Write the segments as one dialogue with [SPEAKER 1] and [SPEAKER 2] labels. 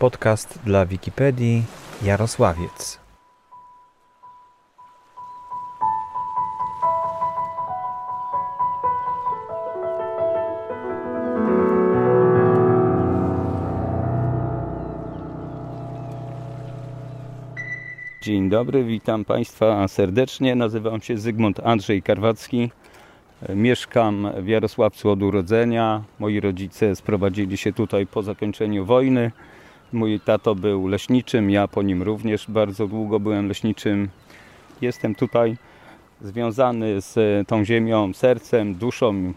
[SPEAKER 1] Podcast dla Wikipedii Jarosławiec.
[SPEAKER 2] Dzień dobry, witam Państwa serdecznie. Nazywam się Zygmunt Andrzej Karwacki. Mieszkam w Jarosławcu od urodzenia. Moi rodzice sprowadzili się tutaj po zakończeniu wojny. Mój tato był leśniczym, ja po nim również bardzo długo byłem leśniczym. Jestem tutaj związany z tą ziemią sercem, duszą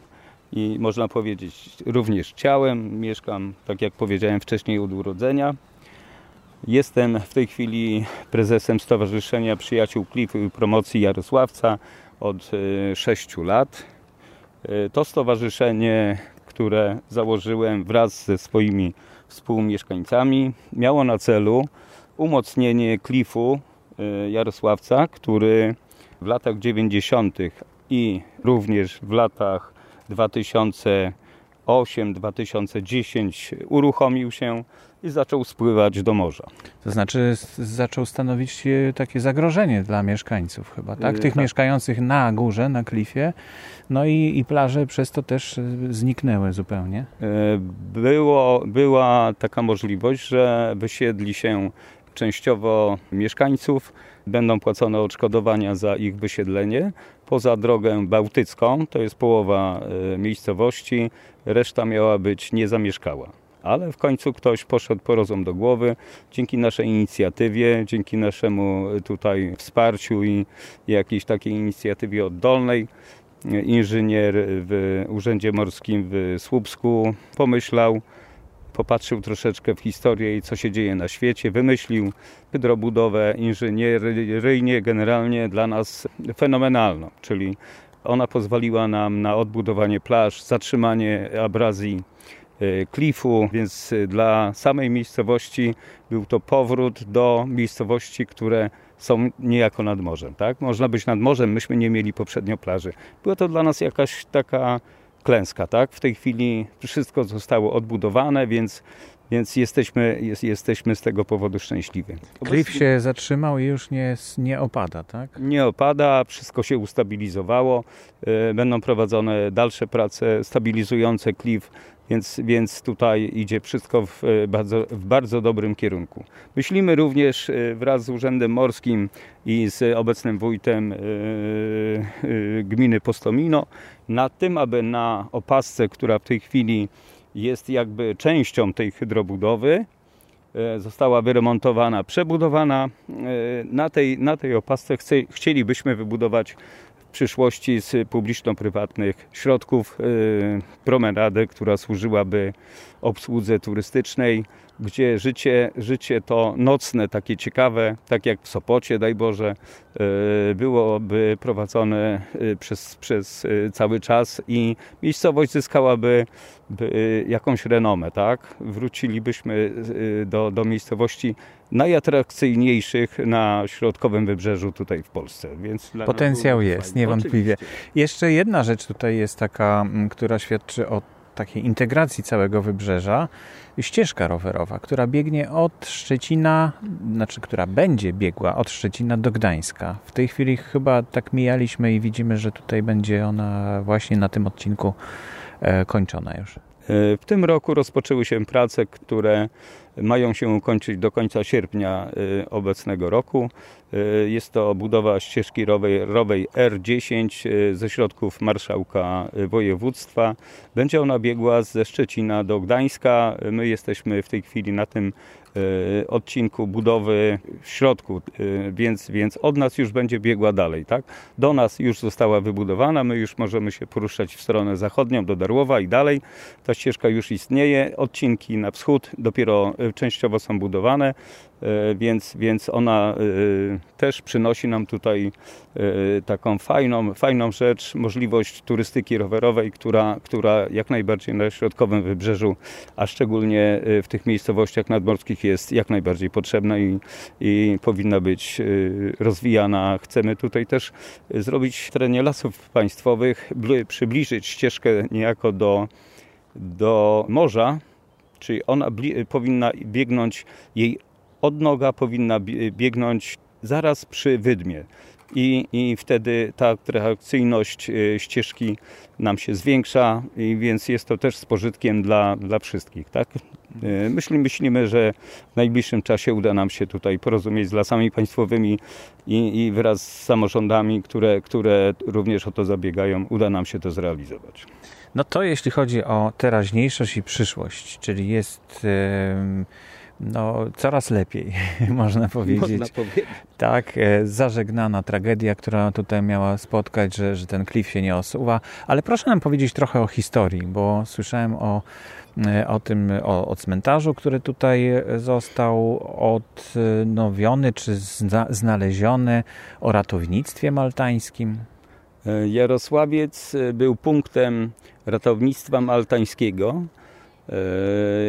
[SPEAKER 2] i można powiedzieć również ciałem. Mieszkam, tak jak powiedziałem wcześniej, od urodzenia. Jestem w tej chwili prezesem Stowarzyszenia Przyjaciół Klifu i Promocji Jarosławca od 6 e, lat. E, to stowarzyszenie, które założyłem wraz ze swoimi współmieszkańcami, miało na celu umocnienie klifu e, Jarosławca, który w latach 90. i również w latach 2008-2010 uruchomił się i zaczął spływać do morza.
[SPEAKER 1] To znaczy zaczął stanowić takie zagrożenie dla mieszkańców chyba, tak? Tych tak. mieszkających na górze, na klifie. No i, i plaże przez to też e, zniknęły zupełnie. E,
[SPEAKER 2] było, była taka możliwość, że wysiedli się częściowo mieszkańców, będą płacone odszkodowania za ich wysiedlenie. Poza drogę bałtycką, to jest połowa e, miejscowości, reszta miała być niezamieszkała ale w końcu ktoś poszedł po rozum do głowy dzięki naszej inicjatywie, dzięki naszemu tutaj wsparciu i jakiejś takiej inicjatywie oddolnej. Inżynier w Urzędzie Morskim w Słupsku pomyślał, popatrzył troszeczkę w historię i co się dzieje na świecie, wymyślił hydrobudowę inżynieryjnie generalnie dla nas fenomenalną, czyli ona pozwoliła nam na odbudowanie plaż, zatrzymanie abrazji E, klifu, więc e, dla samej miejscowości był to powrót do miejscowości, które są niejako nad morzem. Tak? Można być nad morzem, myśmy nie mieli poprzednio plaży. Była to dla nas jakaś taka klęska. Tak? W tej chwili wszystko zostało odbudowane, więc więc jesteśmy, jest, jesteśmy z tego powodu szczęśliwi.
[SPEAKER 1] Klif się zatrzymał i już nie, nie opada, tak?
[SPEAKER 2] Nie opada, wszystko się ustabilizowało. E, będą prowadzone dalsze prace stabilizujące klif więc, więc tutaj idzie wszystko w e, bardzo, w bardzo dobrym kierunku. Myślimy również e, wraz z Urzędem Morskim i z obecnym wójtem gminy Postomino nad tym, aby na opasce, która w tej chwili jest jakby częścią tej hydrobudowy, została wyremontowana, przebudowana. Na tej, na tej opasce chce, chcielibyśmy wybudować przyszłości z publiczno-prywatnych środków y, promenadę, która służyłaby obsłudze turystycznej, gdzie życie, życie to nocne, takie ciekawe, tak jak w Sopocie, daj Boże, y, byłoby prowadzone y, przez, przez cały czas i miejscowość zyskałaby jakąś renomę, tak? Wrócilibyśmy do, do miejscowości najatrakcyjniejszych na środkowym wybrzeżu tutaj w Polsce. Więc
[SPEAKER 1] Potencjał jest, niewątpliwie. Oczywiście. Jeszcze jedna rzecz tutaj jest taka, która świadczy o takiej integracji całego wybrzeża. Ścieżka rowerowa, która biegnie od Szczecina, znaczy która będzie biegła od Szczecina do Gdańska. W tej chwili chyba tak mijaliśmy i widzimy, że tutaj będzie ona właśnie na tym odcinku e, kończona już.
[SPEAKER 2] E, w tym roku rozpoczęły się prace, które mają się kończyć do końca sierpnia e, obecnego roku. E, jest to budowa ścieżki rowej, rowej R10 ze środków marszałka województwa. Będzie ona biegła ze Szczecina do Gdańska. My jesteśmy w tej chwili na tym odcinku budowy w środku, więc, więc od nas już będzie biegła dalej. Tak? Do nas już została wybudowana, my już możemy się poruszać w stronę zachodnią do Darłowa i dalej. Ta ścieżka już istnieje, odcinki na wschód dopiero częściowo są budowane. E, więc, więc ona e, też przynosi nam tutaj taką fajną, fajną rzecz, możliwość turystyki rowerowej, która, która jak najbardziej na środkowym wybrzeżu, a szczególnie w tych miejscowościach nadmorskich jest jak najbardziej potrzebna i, i powinna być rozwijana. Chcemy tutaj też zrobić w terenie lasów państwowych, przybliżyć ścieżkę niejako do, do morza, czyli ona powinna biegnąć, jej odnoga powinna biegnąć zaraz przy wydmie. I, i wtedy ta atrakcyjność e, ścieżki nam się zwiększa, i więc jest to też z pożytkiem dla, dla wszystkich. Tak? E, myśli, myślimy, że w najbliższym czasie uda nam się tutaj porozumieć z lasami państwowymi i, i wraz z samorządami, które, które również o to zabiegają, uda nam się to zrealizować.
[SPEAKER 1] No to jeśli chodzi o teraźniejszość i przyszłość, czyli jest... No, coraz lepiej, można powiedzieć. Można powiedzieć. Tak, e, zażegnana tragedia, która tutaj miała spotkać, że, że ten klif się nie osuwa. Ale proszę nam powiedzieć trochę o historii, bo słyszałem o, e, o tym, o, o cmentarzu, który tutaj został odnowiony czy zna, znaleziony, o ratownictwie maltańskim.
[SPEAKER 2] E, Jarosławiec był punktem ratownictwa maltańskiego. E,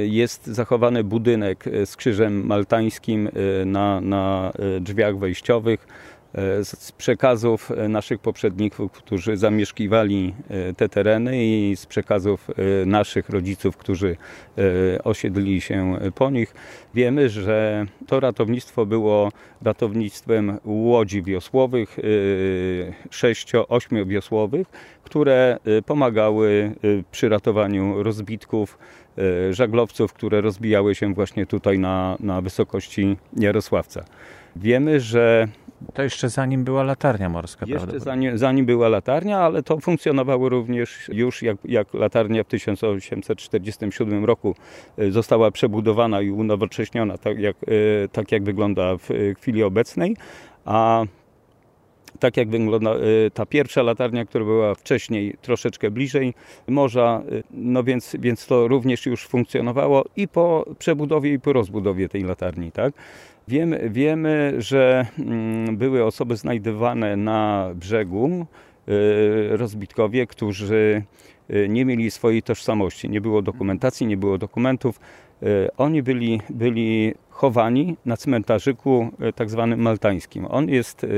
[SPEAKER 2] jest zachowany budynek z krzyżem maltańskim e, na, na e, drzwiach wejściowych z przekazów naszych poprzedników, którzy zamieszkiwali te tereny i z przekazów naszych rodziców, którzy osiedlili się po nich. Wiemy, że to ratownictwo było ratownictwem łodzi wiosłowych, sześcio-ośmiowiosłowych, które pomagały przy ratowaniu rozbitków E, żaglowców, które rozbijały się właśnie tutaj na, na wysokości Jarosławca. Wiemy, że
[SPEAKER 1] to jeszcze zanim była latarnia morska,
[SPEAKER 2] jeszcze prawda? Zanim, zanim była latarnia, ale to funkcjonowało również już jak, jak latarnia w 1847 roku e, została przebudowana i unowocześniona, tak jak, e, tak jak wygląda w chwili obecnej. A tak jak wygląda y, ta pierwsza latarnia, która była wcześniej troszeczkę bliżej morza, y, no więc, więc to również już funkcjonowało i po przebudowie i po rozbudowie tej latarni, tak? Wiemy, wiemy że mm, były osoby znajdowane na brzegu, y, rozbitkowie, którzy nie mieli swojej tożsamości, nie było dokumentacji, nie było dokumentów. Oni byli, byli chowani na cmentarzyku e, tak zwanym maltańskim. On jest e,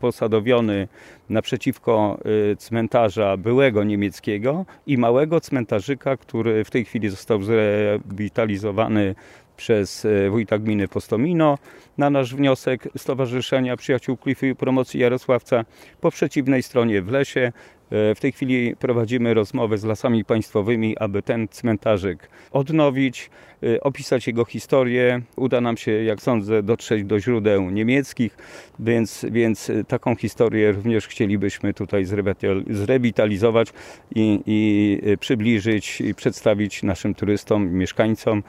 [SPEAKER 2] posadowiony naprzeciwko e, cmentarza byłego niemieckiego i małego cmentarzyka, który w tej chwili został zrewitalizowany przez wójta gminy Postomino na nasz wniosek Stowarzyszenia Przyjaciół Klify i Promocji Jarosławca. Po przeciwnej stronie w lesie w tej chwili prowadzimy rozmowę z lasami państwowymi, aby ten cmentarzyk odnowić, e, opisać jego historię. Uda nam się, jak sądzę, dotrzeć do źródeł niemieckich, więc, więc taką historię również chcielibyśmy tutaj zrewitalizować i, i przybliżyć i przedstawić naszym turystom, mieszkańcom.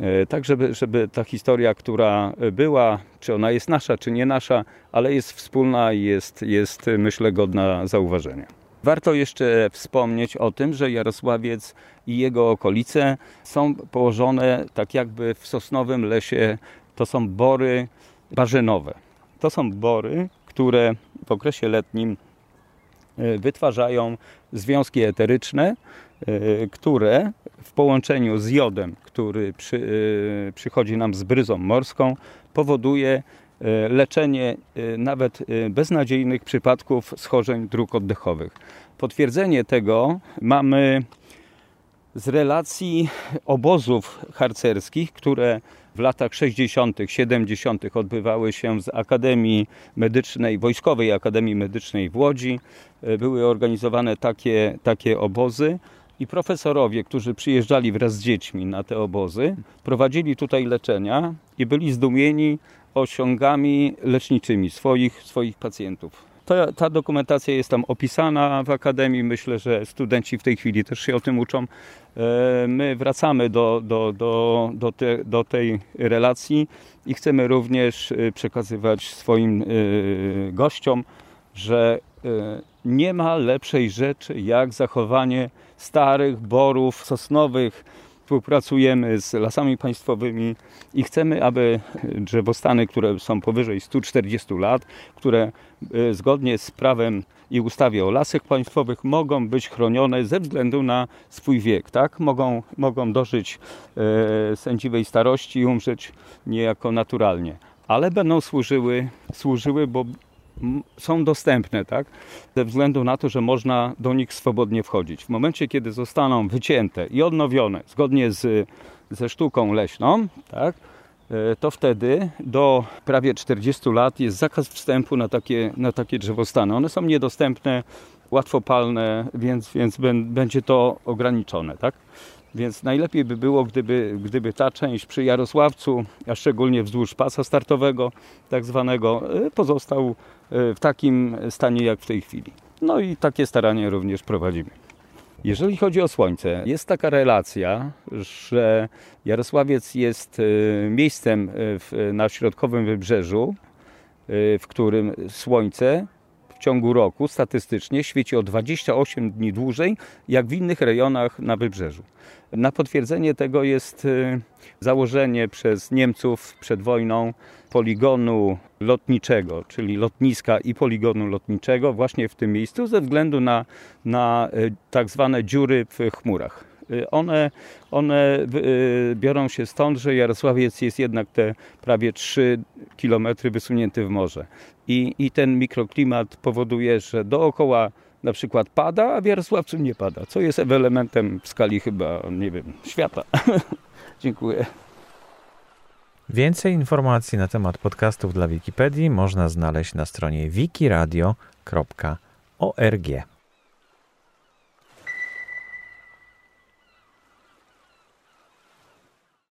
[SPEAKER 2] E, tak, żeby, żeby ta historia, która była, czy ona jest nasza, czy nie nasza, ale jest wspólna i jest, jest myślę, godna zauważenia. Warto jeszcze wspomnieć o tym, że Jarosławiec i jego okolice są położone tak jakby w sosnowym lesie. To są bory barzynowe. To są bory, które w okresie letnim e, wytwarzają związki eteryczne, e, które w połączeniu z jodem, który przy, e, przychodzi nam z bryzą morską, powoduje leczenie e, nawet e, beznadziejnych przypadków schorzeń dróg oddechowych. Potwierdzenie tego mamy z relacji obozów harcerskich, które w latach 60., 70. odbywały się z Akademii Medycznej, Wojskowej Akademii Medycznej w Łodzi. Były organizowane takie, takie obozy i profesorowie, którzy przyjeżdżali wraz z dziećmi na te obozy, prowadzili tutaj leczenia i byli zdumieni osiągami leczniczymi swoich, swoich pacjentów. Ta, ta, dokumentacja jest tam opisana w Akademii. Myślę, że studenci w tej chwili też się o tym uczą. E, my wracamy do, do, do, do, te, do tej relacji i chcemy również e, przekazywać swoim e, gościom, że nie ma lepszej rzeczy jak zachowanie starych borów sosnowych, współpracujemy z lasami państwowymi i chcemy, aby drzewostany, które są powyżej 140 lat, które e, zgodnie z prawem i ustawie o lasach państwowych mogą być chronione ze względu na swój wiek, tak? Mogą, mogą dożyć e, sędziwej starości i umrzeć niejako naturalnie, ale będą służyły, służyły bo są dostępne, tak? Ze względu na to, że można do nich swobodnie wchodzić. W momencie, kiedy zostaną wycięte i odnowione zgodnie z, ze sztuką leśną, tak, e, to wtedy do prawie 40 lat jest zakaz wstępu na takie, na takie drzewostany. One są niedostępne, łatwopalne, więc, więc będzie to ograniczone. Tak? Więc najlepiej by było, gdyby, gdyby ta część przy Jarosławcu, a szczególnie wzdłuż pasa startowego, tak zwanego, e, pozostał e, w takim stanie jak w tej chwili. No i takie starania również prowadzimy. Jeżeli chodzi o słońce, jest taka relacja, że Jarosławiec jest e, miejscem na środkowym wybrzeżu, w którym słońce w ciągu roku statystycznie świeci o 28 dni dłużej jak w innych rejonach na wybrzeżu. Na potwierdzenie tego jest y, założenie przez Niemców przed wojną poligonu lotniczego, czyli lotniska i poligonu lotniczego właśnie w tym miejscu ze względu na, na y, tak zwane dziury w chmurach. Y, one, one biorą się stąd, że Jarosławiec jest jednak te prawie 3 kilometry wysunięty w morze. I, I ten mikroklimat powoduje, że dookoła na przykład pada, a w Jarosławcu nie pada, co jest elementem w skali chyba, nie wiem, świata. Dziękuję.
[SPEAKER 1] Więcej informacji na temat podcastów dla Wikipedii można znaleźć na stronie wikiradio.org.